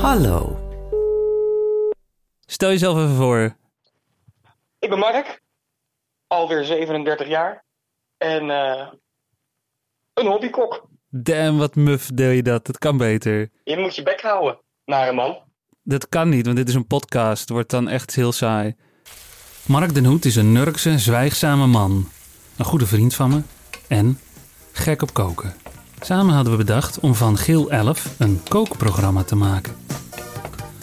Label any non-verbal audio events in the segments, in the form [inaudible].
Hallo. Stel jezelf even voor. Ik ben Mark, alweer 37 jaar en eh, een hobbykok. Damn, wat muf deel je dat. Dat kan beter. Je moet je bek houden, nare man. Dat kan niet, want dit is een podcast. Het wordt dan echt heel saai. Mark den Hoed is een Nurkse, zwijgzame man. Een goede vriend van me. En gek op koken. Samen hadden we bedacht om van Geel 11 een kookprogramma te maken.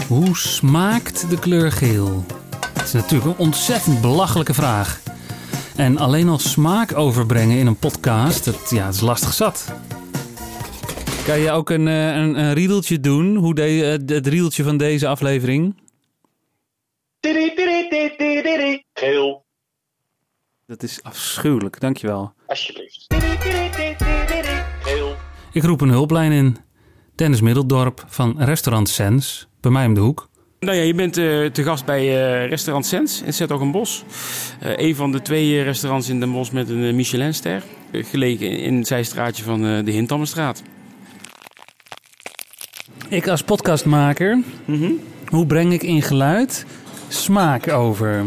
Hoe smaakt de kleur geel? Het is natuurlijk een ontzettend belachelijke vraag. En alleen al smaak overbrengen in een podcast, dat, ja, dat is lastig zat. Kan je ook een, eh, een, een riedeltje doen? Hoe de, eh, het riedeltje van deze aflevering? Geel, Dat is afschuwelijk, dankjewel. alsjeblieft. Ik roep een hulplijn in. Dennis Middeldorp van restaurant Sens, bij mij om de hoek. Nou ja, je bent eh, te gast bij eh, restaurant Sens in Zettogenbos. Eh een van de twee restaurants in Den Bosch met een Michelinster. Gelegen in het zijstraatje van de Hintammerstraat. Ik als podcastmaker, hoe breng ik in geluid smaak over?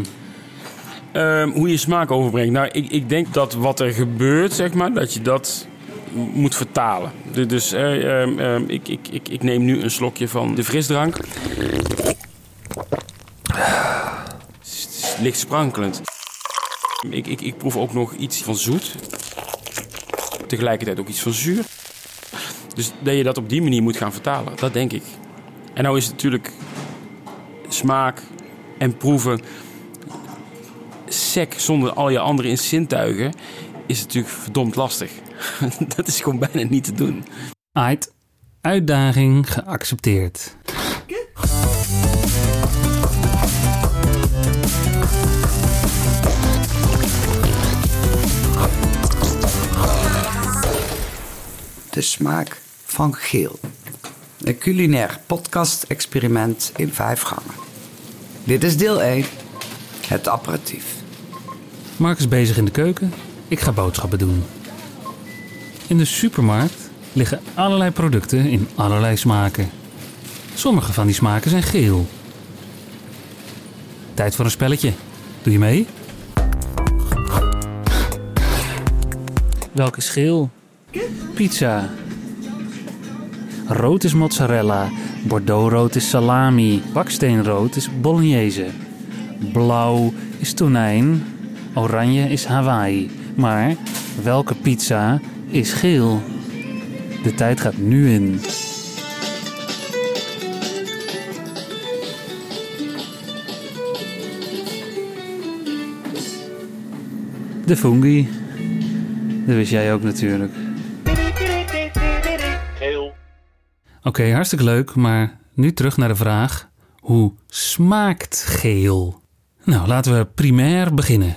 Ehm, hoe je smaak overbrengt. Nou, ik, ik denk dat wat er gebeurt, zeg maar, dat je dat moet vertalen. Du- Dus eh, ehm, ehm, ik, ik, ik, ik neem nu een slokje van de frisdrank. Licht sprankelend. Ik, ik, ik proef ook nog iets van zoet. Tegelijkertijd ook iets van zuur. Dus dat je dat op die manier moet gaan vertalen, dat denk ik. En nou is het natuurlijk smaak en proeven sec zonder al je andere zintuigen is natuurlijk verdomd lastig. [laughs] dat is gewoon bijna niet te doen. Ait, uitdaging geaccepteerd. De smaak van geel. Een culinair podcast-experiment in vijf gangen. Dit is deel 1. Het aperitief. Mark is bezig in de keuken. Ik ga boodschappen doen. In de supermarkt liggen allerlei producten in allerlei smaken. Sommige van die smaken zijn geel. Tijd voor een spelletje. Doe je mee? Welke is geel? Pizza. Rood is mozzarella. Bordeauxrood is salami. Baksteenrood is bolognese. Blauw is tonijn. Oranje is Hawaii. Maar welke pizza is geel? De tijd gaat nu in. De fungi. Dat wist jij ook natuurlijk. Geel. Oké, hartstikke leuk, maar nu terug naar de vraag: hoe smaakt geel? Nou, laten we primair beginnen.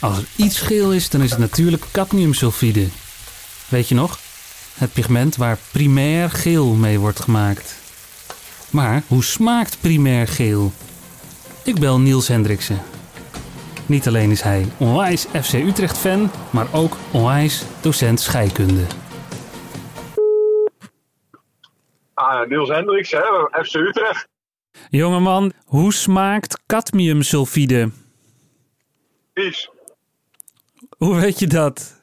Als er iets geel is, dan is het natuurlijk cadmiumsulfide. Weet je nog? Het pigment waar primair geel mee wordt gemaakt. Maar hoe smaakt primair geel? Ik bel Niels Hendriksen. Niet alleen is hij onwijs FC Utrecht fan, maar ook onwijs docent scheikunde. Ah, Niels Hendricks, hè, FC Utrecht. Jongeman, hoe smaakt cadmiumsulfide? Vies, Hoe weet je dat?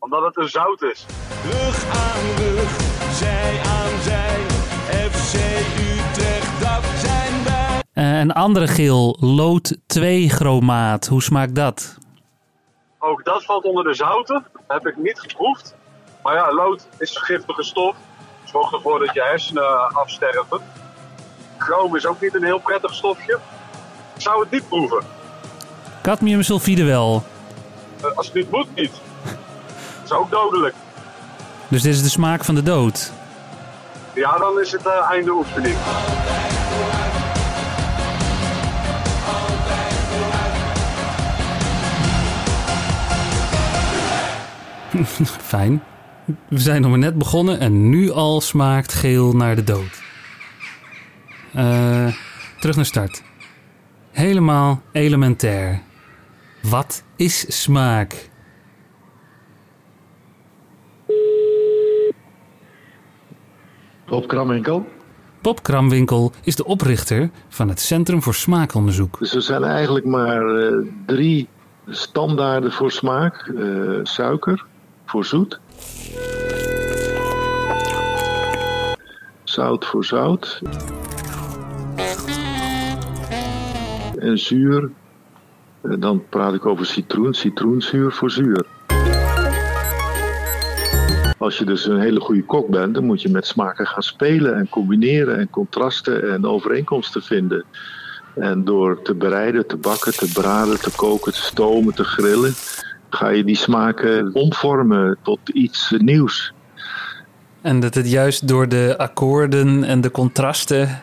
omdat het een zout is. Rug aan rug, zij aan zij. FC Utrecht, dat zijn wij. Eh, een andere geel, lood 2 chromaat. Hoe smaakt dat? Ook dat valt onder de zouten. Heb ik niet geproefd. Maar ja, lood is een giftige stof. Zorgt ervoor dat je hersenen afsterven. Chroom is ook niet een heel prettig stofje. Ik zou het niet proeven. Cadmiumsulfide wel. Eh, Als het niet moet, niet. Dat is ook dodelijk. Dus dit is de smaak van de dood. Ja, dan is het eh, einde oefening. [laughs] Fijn. We zijn nog maar net begonnen en nu al smaakt geel naar de dood. Eh, terug naar start. Helemaal elementair. Wat is smaak? Op Kramwinkel. Bob Kramwinkel is de oprichter van het Centrum voor Smaakonderzoek. Dus er zijn eigenlijk maar eh, drie standaarden voor smaak. Eh, suiker voor zoet. Zout voor zout. En zuur. Dan praat ik over citroen. Citroenzuur voor zuur. Als je dus een hele goede kok bent, dan moet je met smaken gaan spelen en combineren en contrasten en overeenkomsten vinden. En door te bereiden, te bakken, te braden, te koken, te stomen, te grillen, ga je die smaken omvormen tot iets nieuws. En dat het juist door de akkoorden en de contrasten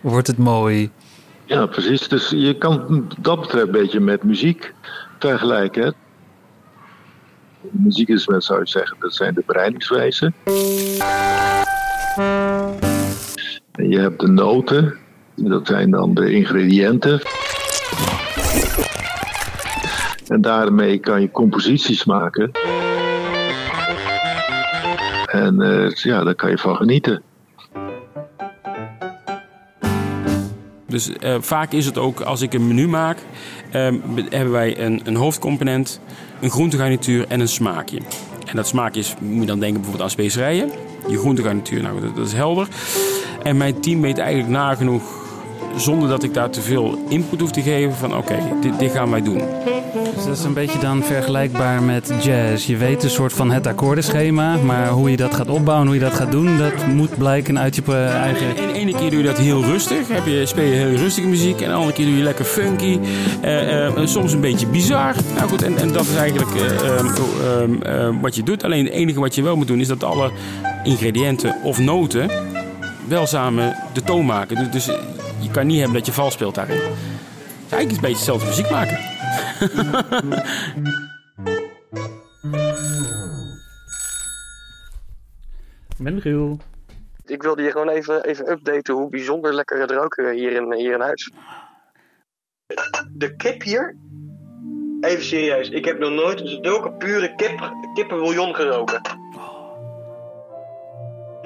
wordt het mooi. Ja, precies. Dus je kan dat betreft een beetje met muziek vergelijken. Hè? Muziek is, zou je zeggen, dat zijn de bereidingswijzen. En je hebt de noten, dat zijn dan de ingrediënten. En daarmee kan je composities maken. En eh, ja, daar kan je van genieten. Dus eh, vaak is het ook als ik een menu maak, eh, hebben wij een, een hoofdcomponent, een groentegarnituur en een smaakje. En dat smaakje is, moet je dan denken bijvoorbeeld aan specerijen. Je groentegarnituur, nou dat, dat is helder. En mijn team weet eigenlijk nagenoeg, zonder dat ik daar te veel input hoef te geven, van oké, dit, dit gaan wij doen. Dus dat is een beetje dan vergelijkbaar met jazz. Je weet een soort van het akkoordenschema, maar hoe je dat gaat opbouwen, hoe je dat gaat doen, dat moet blijken uit je eigen... En de ene keer doe je dat heel rustig, heb je, speel je heel rustige muziek. En de andere keer doe je lekker funky, eh, eh, soms een beetje bizar. Nou goed, en, en dat is eigenlijk eh, ehm, ehm, wat je doet. Alleen het enige wat je wel moet doen is dat alle ingrediënten of noten wel samen de toon maken. Dus, dus je kan niet hebben dat je vals speelt daarin. Het is eigenlijk een beetje hetzelfde muziek maken. [laughs] Ben Giel. Ik wilde je gewoon even, even updaten hoe bijzonder lekker het roken hier in, hier in huis. De kip hier? Even serieus, ik heb nog nooit zulke pure kip, kippenbouillon geroken.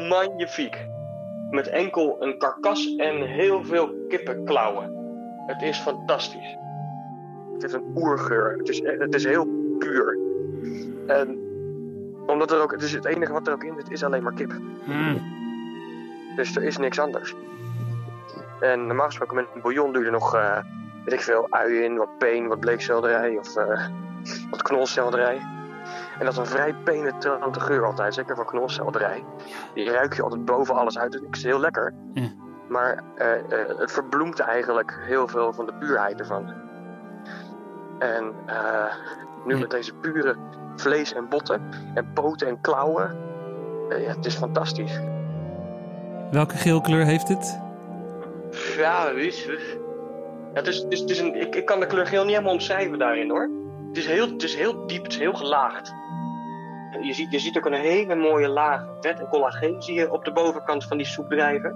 Magnifiek. Met enkel een karkas en heel veel kippenklauwen. Het is fantastisch. Het is een oergeur. Het is, het is heel puur. En omdat er ook, het, is het enige wat er ook in zit, is alleen maar kip. Dus er is niks anders. En normaal gesproken met een bouillon doe je er nog, eh, weet ik veel, ui in, wat peen, wat bleekselderij of eh, wat knolselderij. En dat is een vrij penetrante geur altijd, zeker voor knolselderij. Die ruik je altijd boven alles uit, dus het is heel lekker. Ja. Maar eh, eh, het verbloemt eigenlijk heel veel van de puurheid ervan. En eh, nu Ja. met deze pure vlees en botten en poten en klauwen, ja, het is fantastisch. Welke geelkleur heeft het? Ja, is het. Ja, het is, het is, het is een, ik, ik kan de kleur geel niet helemaal omschrijven daarin hoor. Het is heel, het is heel diep, het is heel gelaagd. Je ziet, je ziet ook een hele mooie laag vet en collageen zie je op de bovenkant van die soep drijven.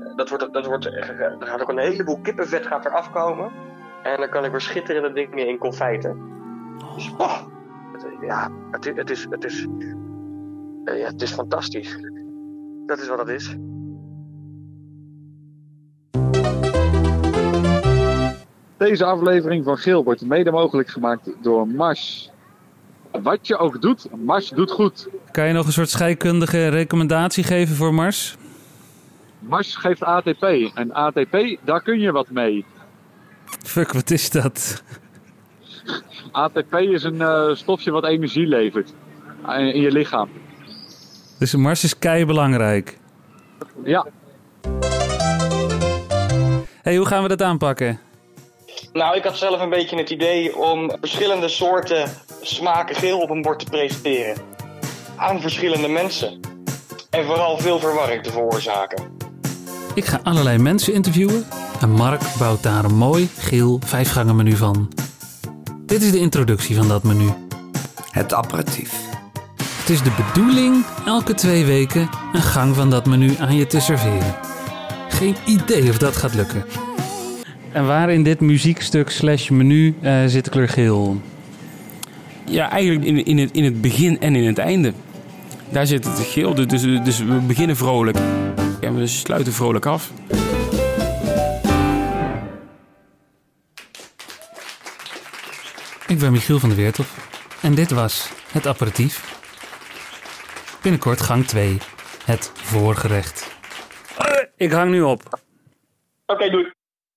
Eh, Dat wordt, dat wordt, eh, er gaat ook een heleboel kippenvet gaat er afkomen. En dan kan ik weer schitterende dingen in confijten. Dus, oh, het, ja, het, is- het is, het is, eh, ja, het is fantastisch. Dat is wat het is. Deze aflevering van Geel wordt mede mogelijk gemaakt door Mars. Wat je ook doet, Mars doet goed. Kan je nog een soort scheikundige recommendatie geven voor Mars? Mars geeft ATP en ATP, daar kun je wat mee. Fuck, wat is dat? [laughs] ATP is een eh, stofje wat energie levert in in je lichaam. Dus Mars is kei belangrijk. Ja, hey, hoe gaan we dat aanpakken? Nou, ik had zelf een beetje het idee om verschillende soorten smaken geel op een bord te presenteren. Aan verschillende mensen. En vooral veel verwarring te veroorzaken. Ik ga allerlei mensen interviewen en Mark bouwt daar een mooi geel vijfgangen menu van. Dit is de introductie van dat menu. Het aperitief. Het is de bedoeling elke twee weken een gang van dat menu aan je te serveren. Geen idee of dat gaat lukken. En waar in dit muziekstuk slash menu eh, zit de kleur geel? Ja, eigenlijk in, in, het, in het begin en in het einde. Daar zit het geel, dus, dus, dus we beginnen vrolijk. En we sluiten vrolijk af. Ik ben Michiel van der Weertof en dit was het aperitief. Binnenkort gang 2, het voorgerecht. ik hang nu op. Oké, doei.